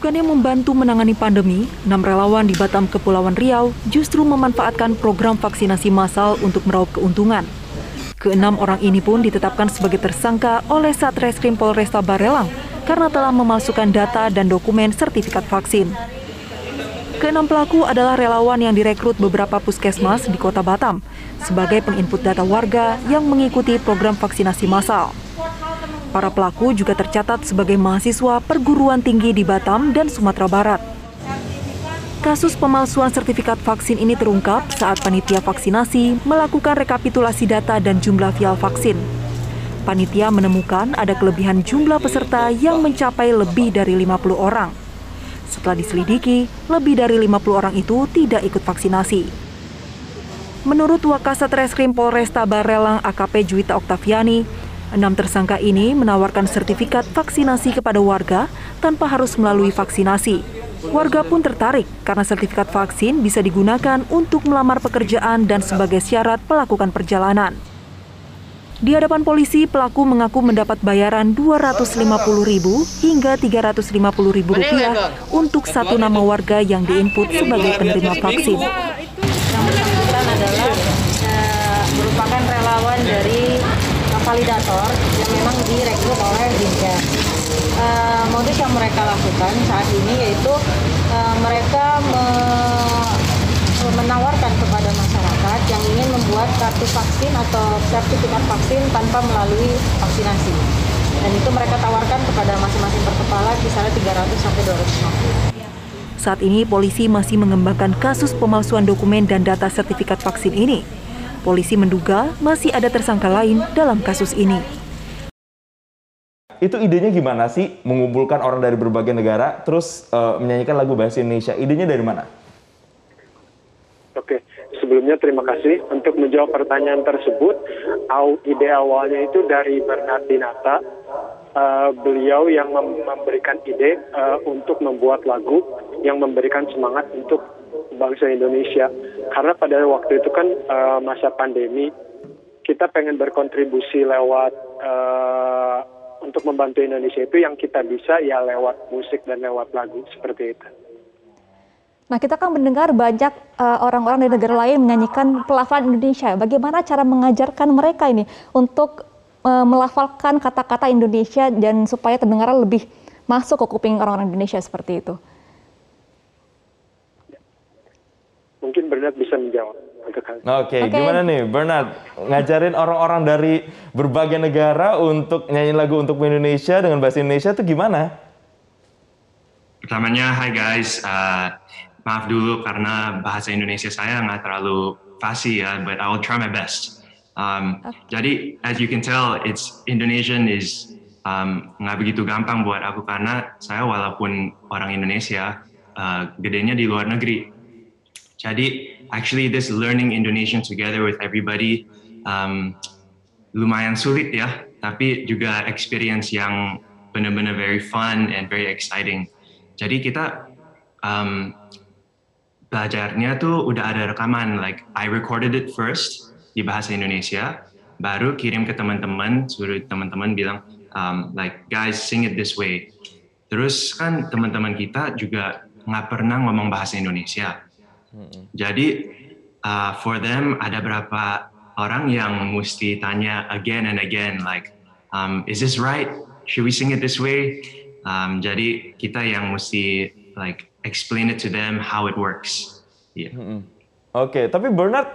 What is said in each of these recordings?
Bukannya membantu menangani pandemi, enam relawan di Batam Kepulauan Riau justru memanfaatkan program vaksinasi massal untuk meraup keuntungan. Keenam orang ini pun ditetapkan sebagai tersangka oleh Satreskrim Polresta Barelang karena telah memasukkan data dan dokumen sertifikat vaksin. Keenam pelaku adalah relawan yang direkrut beberapa puskesmas di kota Batam sebagai penginput data warga yang mengikuti program vaksinasi massal. Para pelaku juga tercatat sebagai mahasiswa perguruan tinggi di Batam dan Sumatera Barat. Kasus pemalsuan sertifikat vaksin ini terungkap saat panitia vaksinasi melakukan rekapitulasi data dan jumlah vial vaksin. Panitia menemukan ada kelebihan jumlah peserta yang mencapai lebih dari 50 orang. Setelah diselidiki, lebih dari 50 orang itu tidak ikut vaksinasi. Menurut Wakasat Reskrim Polresta Barelang AKP Juwita Oktaviani, Enam tersangka ini menawarkan sertifikat vaksinasi kepada warga tanpa harus melalui vaksinasi. Warga pun tertarik karena sertifikat vaksin bisa digunakan untuk melamar pekerjaan dan sebagai syarat melakukan perjalanan. Di hadapan polisi, pelaku mengaku mendapat bayaran Rp250.000 hingga Rp350.000 rupiah untuk satu nama warga yang diinput sebagai penerima vaksin. Yang bersangkutan adalah eh, merupakan relawan dari validator memang direkrut oleh Dinja. Uh, modus yang mereka lakukan saat ini yaitu uh, mereka me menawarkan kepada masyarakat yang ingin membuat kartu vaksin atau sertifikat vaksin tanpa melalui vaksinasi. Dan itu mereka tawarkan kepada masing-masing perkepala kisaran 300 sampai 250. Saat ini polisi masih mengembangkan kasus pemalsuan dokumen dan data sertifikat vaksin ini. Polisi menduga masih ada tersangka lain dalam kasus ini. Itu idenya gimana sih mengumpulkan orang dari berbagai negara terus uh, menyanyikan lagu bahasa Indonesia? Idenya dari mana? Oke, sebelumnya terima kasih untuk menjawab pertanyaan tersebut. Ide awalnya itu dari Bernard Dinata. Uh, beliau yang memberikan ide uh, untuk membuat lagu yang memberikan semangat untuk bangsa Indonesia. Karena pada waktu itu kan uh, masa pandemi, kita pengen berkontribusi lewat uh, untuk membantu Indonesia itu yang kita bisa ya lewat musik dan lewat lagu seperti itu. Nah, kita kan mendengar banyak eh, orang-orang dari negara lain menyanyikan pelafalan Indonesia. Bagaimana cara mengajarkan mereka ini untuk uh, melafalkan kata-kata Indonesia dan supaya terdengar lebih masuk ke kuping orang-orang Indonesia seperti itu? Mungkin Bernard bisa menjawab. Oke, okay, okay. gimana nih Bernard ngajarin orang-orang dari berbagai negara untuk nyanyi lagu untuk Indonesia dengan bahasa Indonesia itu gimana? Pertamanya, hi guys, uh, maaf dulu karena bahasa Indonesia saya nggak terlalu fasih ya, but I will try my best. Um, okay. Jadi, as you can tell, it's Indonesian is um, nggak begitu gampang buat aku karena saya walaupun orang Indonesia, uh, gedenya di luar negeri. Jadi actually this learning Indonesian together with everybody um, lumayan sulit ya, tapi juga experience yang benar-benar very fun and very exciting. Jadi kita um, belajarnya tuh udah ada rekaman, like I recorded it first di bahasa Indonesia, baru kirim ke teman-teman, suruh teman-teman bilang um, like guys sing it this way. Terus kan teman-teman kita juga nggak pernah ngomong bahasa Indonesia. Jadi uh, for them ada berapa orang yang mesti tanya again and again like um, is this right? Should we sing it this way? Um, jadi kita yang mesti like explain it to them how it works. Yeah. Hmm. Oke, okay, tapi Bernard,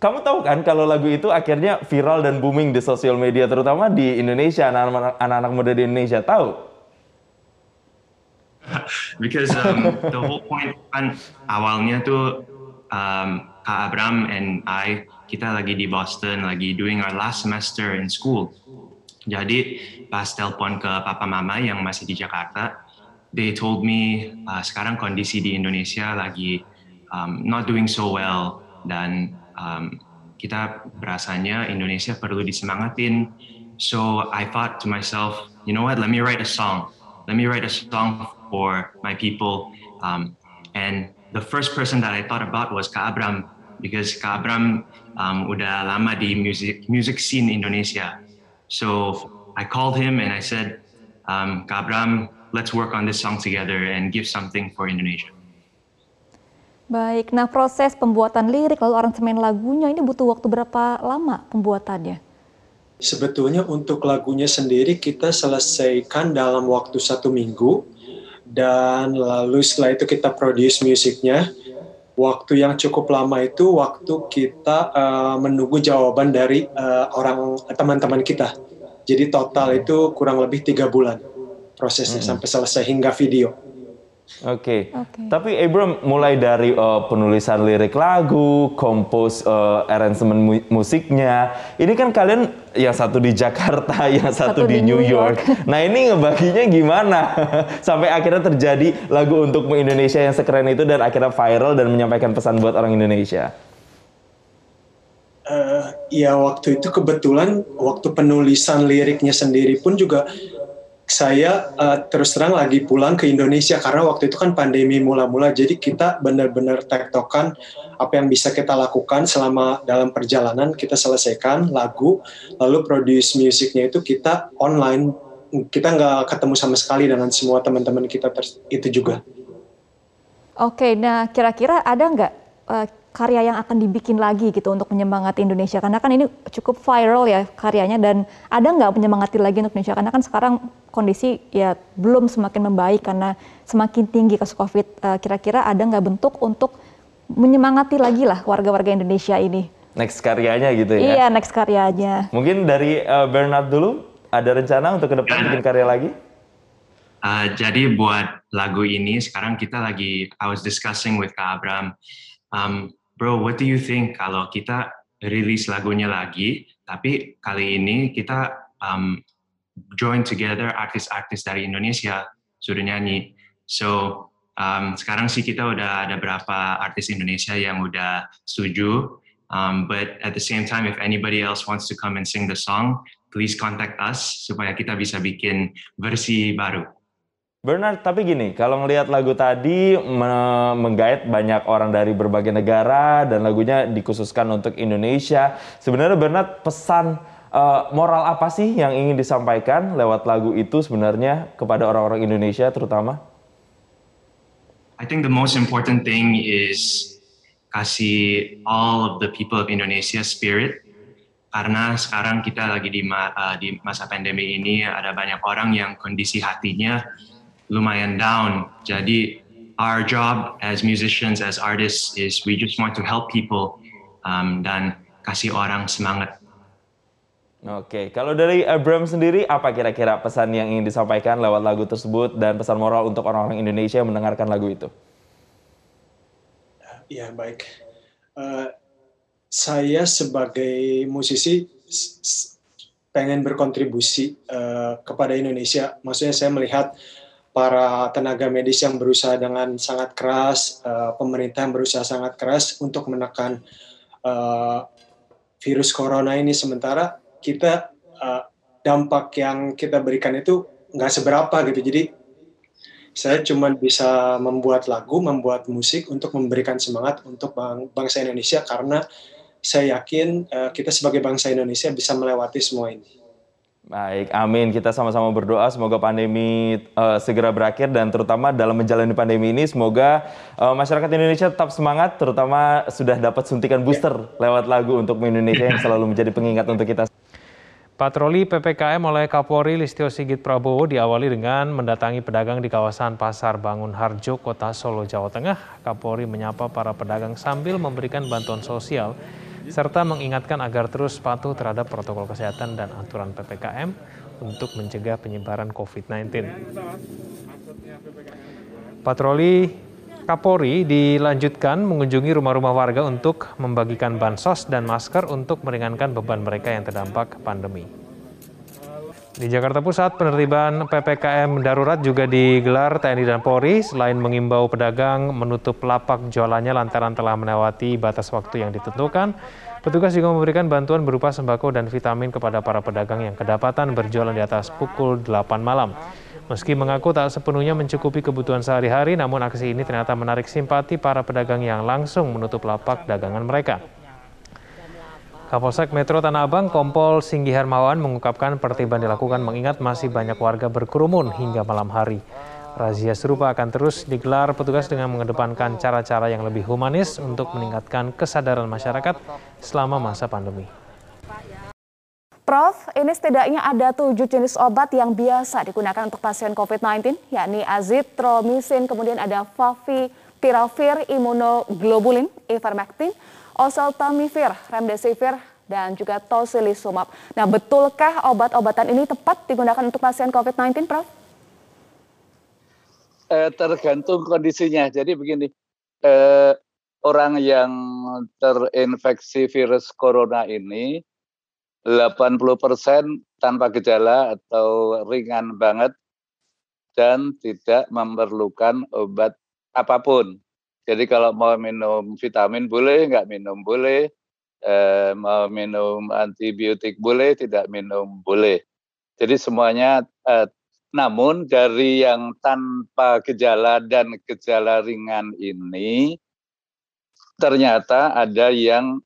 kamu tahu kan kalau lagu itu akhirnya viral dan booming di sosial media, terutama di Indonesia, anak-anak muda di Indonesia tahu? because um, the whole point kan awalnya tuh um, Kak Abram and I kita lagi di Boston lagi doing our last semester in school. Jadi pas telepon ke papa mama yang masih di Jakarta, they told me uh, sekarang kondisi di Indonesia lagi um, not doing so well dan um, kita berasanya Indonesia perlu disemangatin. So I thought to myself, you know what? Let me write a song. Let me write a song for my people. Um, and the first person that I thought about was Kak Abram because Kak Abram um, udah lama di music music scene Indonesia. So I called him and I said, um, Kak Abram, let's work on this song together and give something for Indonesia. Baik, nah proses pembuatan lirik lalu aransemen lagunya ini butuh waktu berapa lama pembuatannya? Sebetulnya untuk lagunya sendiri kita selesaikan dalam waktu satu minggu dan lalu setelah itu kita produce musiknya. Waktu yang cukup lama itu waktu kita uh, menunggu jawaban dari uh, orang teman-teman kita. Jadi total itu kurang lebih tiga bulan prosesnya -hmm. sampai selesai hingga video. Oke. Okay. Okay. Tapi Abram mulai dari uh, penulisan lirik lagu, kompos uh, arrangement mu musiknya. Ini kan kalian yang satu di Jakarta, yang satu, satu di, di New York. York. Nah, ini ngebaginya gimana? Sampai akhirnya terjadi lagu untuk Indonesia yang sekeren itu dan akhirnya viral dan menyampaikan pesan buat orang Indonesia. Uh, ya waktu itu kebetulan waktu penulisan liriknya sendiri pun juga saya uh, terus terang lagi pulang ke Indonesia karena waktu itu kan pandemi mula-mula. Jadi kita benar-benar tektokan apa yang bisa kita lakukan selama dalam perjalanan. Kita selesaikan lagu lalu produce musiknya itu kita online. Kita nggak ketemu sama sekali dengan semua teman-teman kita itu juga. Oke, nah kira-kira ada nggak uh, karya yang akan dibikin lagi gitu untuk menyemangati Indonesia. Karena kan ini cukup viral ya karyanya dan ada nggak menyemangati lagi untuk Indonesia? Karena kan sekarang kondisi ya belum semakin membaik karena semakin tinggi kasus COVID uh, kira-kira ada nggak bentuk untuk menyemangati lagi lah warga-warga Indonesia ini? Next karyanya gitu ya? Iya next karyanya. Mungkin dari uh, Bernard dulu ada rencana untuk ke depan ya. bikin karya lagi? Uh, jadi buat lagu ini sekarang kita lagi I was discussing with Kak Abram. Um, bro, what do you think kalau kita rilis lagunya lagi, tapi kali ini kita um, join together artis-artis dari Indonesia sudah nyanyi. So um, sekarang sih kita udah ada berapa artis Indonesia yang udah setuju. Um, but at the same time, if anybody else wants to come and sing the song, please contact us supaya kita bisa bikin versi baru. Bernard, tapi gini, kalau ngelihat lagu tadi menggait banyak orang dari berbagai negara dan lagunya dikhususkan untuk Indonesia. Sebenarnya Bernard pesan uh, moral apa sih yang ingin disampaikan lewat lagu itu sebenarnya kepada orang-orang Indonesia terutama? I think the most important thing is kasih all of the people of Indonesia spirit karena sekarang kita lagi di, ma uh, di masa pandemi ini ada banyak orang yang kondisi hatinya lumayan down. Jadi our job as musicians, as artists is we just want to help people um, dan kasih orang semangat. Oke, kalau dari Abram sendiri apa kira-kira pesan yang ingin disampaikan lewat lagu tersebut dan pesan moral untuk orang-orang Indonesia yang mendengarkan lagu itu? Ya baik, uh, saya sebagai musisi pengen berkontribusi uh, kepada Indonesia. Maksudnya saya melihat para tenaga medis yang berusaha dengan sangat keras, uh, pemerintah yang berusaha sangat keras untuk menekan uh, virus corona ini. Sementara kita uh, dampak yang kita berikan itu nggak seberapa gitu. Jadi saya cuma bisa membuat lagu, membuat musik untuk memberikan semangat untuk bang bangsa Indonesia karena saya yakin kita sebagai bangsa Indonesia bisa melewati semua ini. Baik, amin. Kita sama-sama berdoa semoga pandemi uh, segera berakhir dan terutama dalam menjalani pandemi ini semoga uh, masyarakat Indonesia tetap semangat, terutama sudah dapat suntikan booster lewat lagu untuk Indonesia yang selalu menjadi pengingat untuk kita. Patroli PPKM oleh Kapolri Listio Sigit Prabowo diawali dengan mendatangi pedagang di kawasan Pasar Bangun Harjo, Kota Solo, Jawa Tengah. Kapolri menyapa para pedagang sambil memberikan bantuan sosial serta mengingatkan agar terus patuh terhadap protokol kesehatan dan aturan PPKM untuk mencegah penyebaran COVID-19. Patroli Kapolri dilanjutkan mengunjungi rumah-rumah warga untuk membagikan bansos dan masker untuk meringankan beban mereka yang terdampak pandemi. Di Jakarta Pusat, penertiban PPKM darurat juga digelar TNI dan Polri. Selain mengimbau pedagang menutup lapak jualannya lantaran telah melewati batas waktu yang ditentukan, petugas juga memberikan bantuan berupa sembako dan vitamin kepada para pedagang yang kedapatan berjualan di atas pukul 8 malam. Meski mengaku tak sepenuhnya mencukupi kebutuhan sehari-hari, namun aksi ini ternyata menarik simpati para pedagang yang langsung menutup lapak dagangan mereka. Kapolsek Metro Tanah Abang Kompol Singgi Hermawan mengungkapkan pertiban dilakukan mengingat masih banyak warga berkerumun hingga malam hari. Razia serupa akan terus digelar petugas dengan mengedepankan cara-cara yang lebih humanis untuk meningkatkan kesadaran masyarakat selama masa pandemi. Prof, ini setidaknya ada tujuh jenis obat yang biasa digunakan untuk pasien COVID-19, yakni azitromisin, kemudian ada favipiravir, imunoglobulin, ivermectin, oseltamivir, remdesivir, dan juga tocilizumab. Nah, betulkah obat-obatan ini tepat digunakan untuk pasien COVID-19, Prof? Eh, tergantung kondisinya. Jadi begini, eh, orang yang terinfeksi virus corona ini 80% tanpa gejala atau ringan banget dan tidak memerlukan obat apa pun. Jadi kalau mau minum vitamin boleh, nggak minum boleh, eh, mau minum antibiotik boleh, tidak minum boleh. Jadi semuanya, eh, namun dari yang tanpa gejala dan gejala ringan ini, ternyata ada yang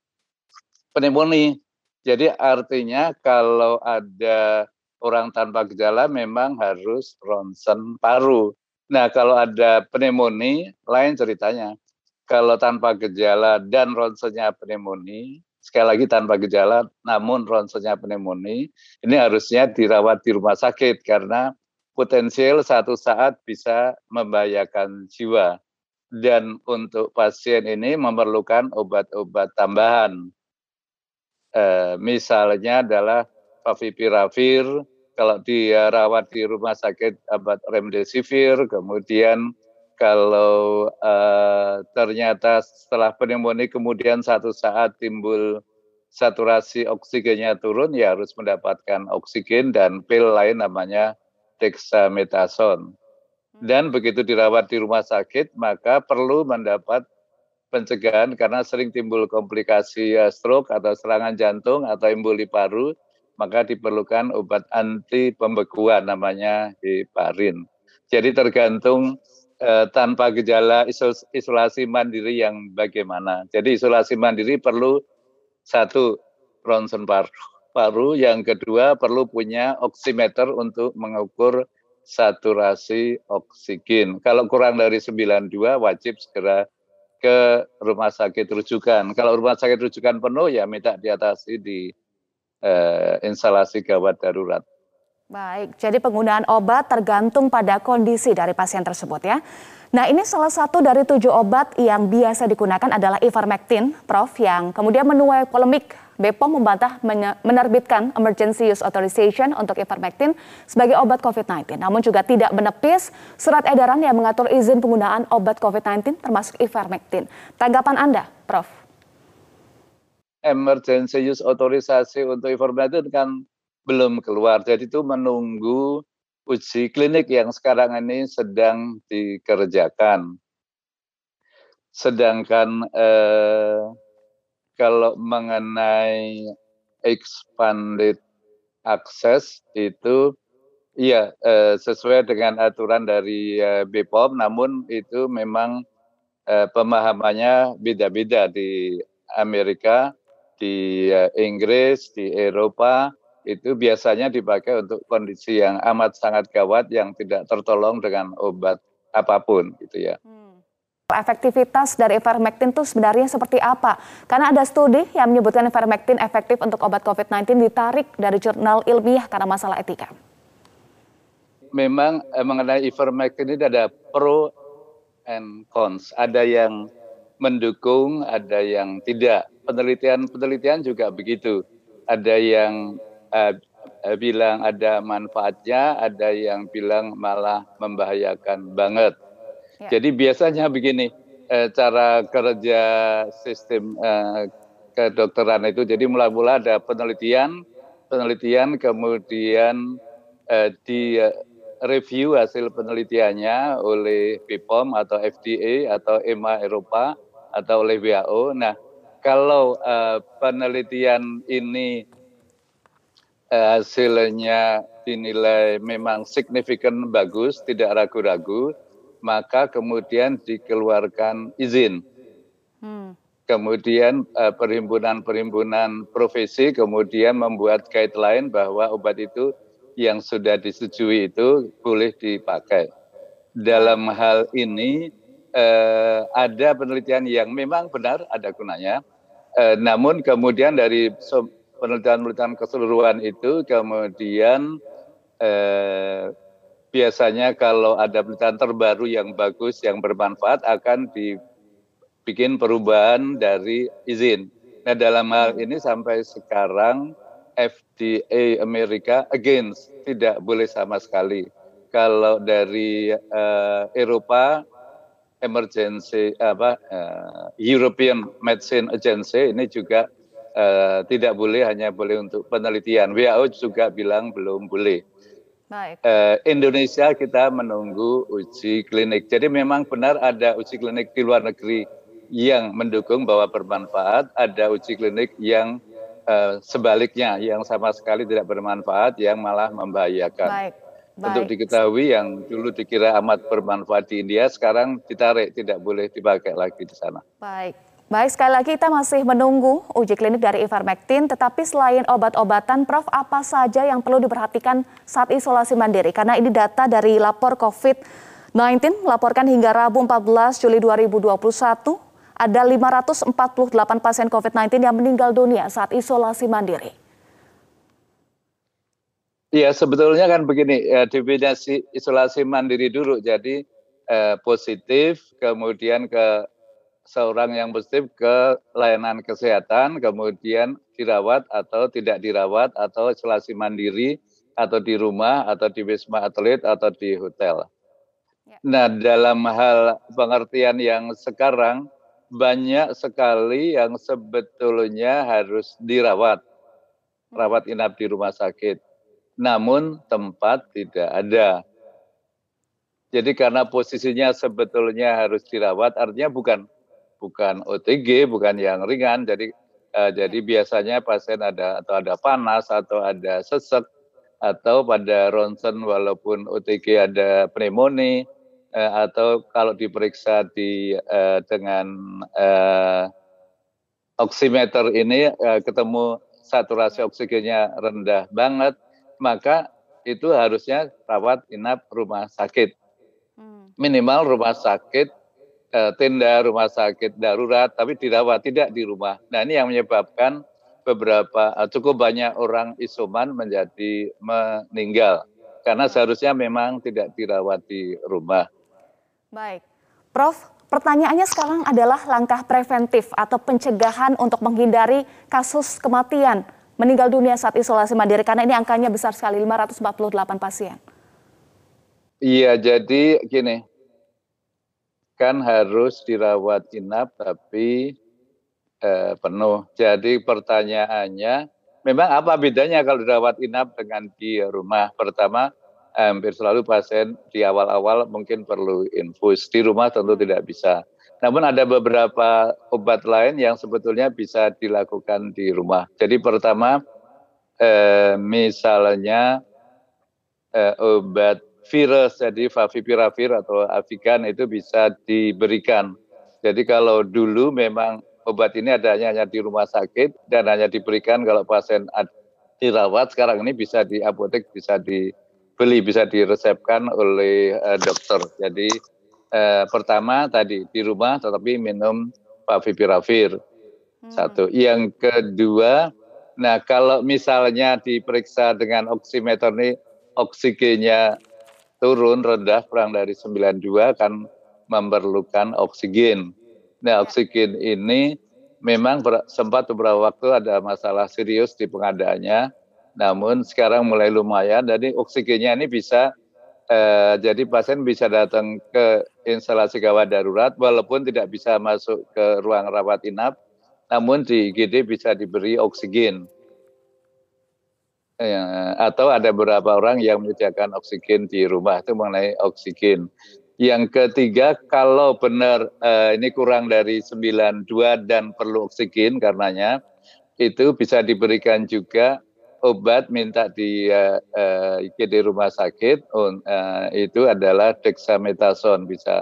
pneumonia. Jadi artinya kalau ada orang tanpa gejala memang harus ronsen paru. Nah, kalau ada pneumonia, lain ceritanya. Kalau tanpa gejala dan ronsennya pneumonia, sekali lagi tanpa gejala, namun ronsennya pneumonia, ini harusnya dirawat di rumah sakit karena potensial satu saat bisa membahayakan jiwa. Dan untuk pasien ini memerlukan obat-obat tambahan. E, misalnya adalah favipiravir, kalau dia rawat di rumah sakit obat remdesivir, kemudian kalau uh, ternyata setelah pneumonia kemudian satu saat timbul saturasi oksigennya turun, ya harus mendapatkan oksigen dan pil lain namanya dexamethasone. Dan begitu dirawat di rumah sakit, maka perlu mendapat pencegahan karena sering timbul komplikasi uh, stroke atau serangan jantung atau emboli paru maka diperlukan obat anti pembekuan namanya heparin. Jadi tergantung eh, tanpa gejala isolasi mandiri yang bagaimana. Jadi isolasi mandiri perlu satu ronsen paru, paru, yang kedua perlu punya oximeter untuk mengukur saturasi oksigen. Kalau kurang dari 92 wajib segera ke rumah sakit rujukan. Kalau rumah sakit rujukan penuh ya minta diatasi di eh, instalasi gawat darurat. Baik, jadi penggunaan obat tergantung pada kondisi dari pasien tersebut ya. Nah ini salah satu dari tujuh obat yang biasa digunakan adalah ivermectin, Prof, yang kemudian menuai polemik. BPOM membantah menerbitkan emergency use authorization untuk ivermectin sebagai obat COVID-19. Namun juga tidak menepis surat edaran yang mengatur izin penggunaan obat COVID-19 termasuk ivermectin. Tanggapan Anda, Prof? Emergency use otorisasi untuk itu kan belum keluar. Jadi itu menunggu uji klinik yang sekarang ini sedang dikerjakan. Sedangkan eh, kalau mengenai expanded access itu iya eh, sesuai dengan aturan dari eh, BPOM, namun itu memang eh, pemahamannya beda-beda di Amerika di eh, Inggris, di Eropa itu biasanya dipakai untuk kondisi yang amat sangat gawat yang tidak tertolong dengan obat apa pun gitu ya. Hmm. Efektivitas dari ivermectin itu sebenarnya seperti apa? Karena ada studi yang menyebutkan ivermectin efektif untuk obat COVID-19 ditarik dari jurnal ilmiah karena masalah etika. Memang eh, mengenai ivermectin ini ada pro and cons. Ada yang mendukung, ada yang tidak penelitian-penelitian juga begitu. Ada yang uh, bilang ada manfaatnya, ada yang bilang malah membahayakan banget. Ya. Jadi biasanya begini, uh, cara kerja sistem uh, kedokteran itu, jadi mula-mula ada penelitian, penelitian kemudian uh, di review hasil penelitiannya oleh BPOM atau FDA atau EMA Eropa atau oleh WHO. Nah, kalau uh, penelitian ini uh, hasilnya dinilai memang signifikan bagus, tidak ragu-ragu, maka kemudian dikeluarkan izin. Hmm. kemudian perhimpunan-perhimpunan profesi kemudian membuat guideline bahwa obat itu yang sudah disetujui itu boleh dipakai. Dalam hal ini eh, ada penelitian yang memang benar ada gunanya, eh, namun kemudian dari penelitian-penelitian keseluruhan itu kemudian eh, biasanya kalau ada penelitian terbaru yang bagus yang bermanfaat akan dibikin perubahan dari izin. Nah dalam hal ini sampai sekarang FDA Amerika against tidak boleh sama sekali. Kalau dari uh, Eropa emergency apa uh, European Medicine Agency ini juga uh, tidak boleh hanya boleh untuk penelitian. WHO juga bilang belum boleh. Baik. Uh, Indonesia kita menunggu uji klinik. Jadi memang benar ada uji klinik di luar negeri yang mendukung bahwa bermanfaat, ada uji klinik yang uh, sebaliknya yang sama sekali tidak bermanfaat yang malah membahayakan. Baik. Baik. Untuk diketahui yang dulu dikira amat bermanfaat di India sekarang ditarik tidak boleh dipakai lagi di sana. Baik. Baik, sekali lagi kita masih menunggu uji klinik dari ivermectin, tetapi selain obat-obatan, Prof, apa saja yang perlu diperhatikan saat isolasi mandiri? Karena ini data dari lapor COVID-19, laporkan hingga Rabu 14 Juli 2021, ada 548 pasien COVID-19 yang meninggal dunia saat isolasi mandiri. Iya, sebetulnya kan begini, ya, definisi isolasi mandiri dulu. Jadi eh, positif, kemudian ke seorang yang positif ke layanan kesehatan, kemudian dirawat atau tidak dirawat, atau isolasi mandiri, atau di rumah, atau di wisma atlet, atau di hotel. Ya. Nah, dalam hal pengertian yang sekarang, banyak sekali yang sebetulnya harus dirawat, rawat inap di rumah sakit. Namun tempat tidak ada. Jadi karena posisinya sebetulnya harus dirawat, artinya bukan bukan OTG, bukan yang ringan. Jadi uh, jadi biasanya pasien ada atau ada panas atau ada sesek atau pada ronsen walaupun OTG ada pneumonia eh, atau kalau diperiksa di eh, dengan eh, oximeter ini eh, ketemu saturasi oksigennya rendah banget, maka itu harusnya rawat inap rumah sakit. Minimal rumah sakit, eh, tenda rumah sakit darurat, tapi dirawat tidak di rumah. Nah ini yang menyebabkan beberapa eh, cukup banyak orang isoman menjadi meninggal karena seharusnya memang tidak dirawat di rumah. Baik, Prof, pertanyaannya sekarang adalah langkah preventif atau pencegahan untuk menghindari kasus kematian meninggal dunia saat isolasi mandiri karena ini angkanya besar sekali 548 pasien. Iya, jadi gini. Kan harus dirawat inap tapi eh, penuh. Jadi pertanyaannya memang apa bedanya kalau dirawat inap dengan di rumah? Pertama, hampir selalu pasien di awal-awal mungkin perlu infus. Di rumah tentu tidak bisa. Namun ada beberapa obat lain yang sebetulnya bisa dilakukan di rumah. Jadi pertama, eh, misalnya eh, obat virus, jadi favipiravir atau avigan itu bisa diberikan. Jadi kalau dulu memang obat ini adanya hanya di rumah sakit dan hanya diberikan kalau pasien dirawat, sekarang ini bisa di apotek, bisa di beli bisa diresepkan oleh uh, dokter. Jadi uh, pertama tadi di rumah tetapi minum favipiravir. Hmm. Satu. Yang kedua, nah kalau misalnya diperiksa dengan oximeter ini oksigennya turun rendah kurang dari 92 kan memerlukan oksigen. Nah, oksigen ini memang sempat beberapa waktu ada masalah serius di pengadaannya namun sekarang mulai lumayan jadi oksigennya ini bisa eh, jadi pasien bisa datang ke instalasi gawat darurat walaupun tidak bisa masuk ke ruang rawat inap namun di IGD bisa diberi oksigen. Ya, atau ada beberapa orang yang menyediakan oksigen di rumah itu mengenai oksigen. Yang ketiga kalau benar eh, ini kurang dari 92 dan perlu oksigen karenanya itu bisa diberikan juga obat minta di uh, uh, IGD rumah sakit uh, itu adalah dexamethasone bisa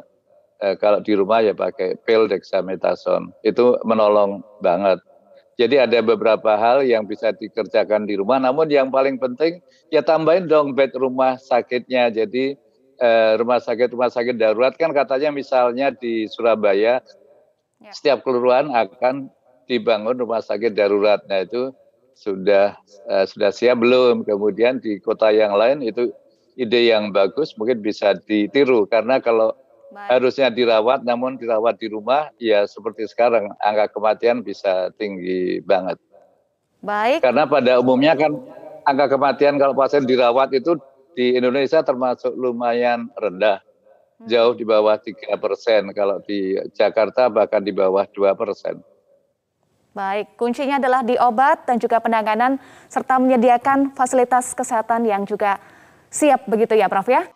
eh, kalau di rumah ya pakai pil dexamethasone. Itu menolong banget. Jadi ada beberapa hal yang bisa dikerjakan di rumah. Namun yang paling penting ya tambahin dong bed rumah sakitnya. Jadi eh, rumah sakit rumah sakit darurat kan katanya misalnya di Surabaya ya. setiap kelurahan akan dibangun rumah sakit darurat. Nah itu sudah uh, sudah siap belum? Kemudian di kota yang lain itu ide yang bagus mungkin bisa ditiru karena kalau Baik. harusnya dirawat namun dirawat di rumah ya seperti sekarang angka kematian bisa tinggi banget. Baik. Karena pada umumnya kan angka kematian kalau pasien dirawat itu di Indonesia termasuk lumayan rendah. Hmm. Jauh di bawah tiga persen, kalau di Jakarta bahkan di bawah dua persen. Baik, kuncinya adalah di obat dan juga penanganan serta menyediakan fasilitas kesehatan yang juga siap begitu ya Prof ya?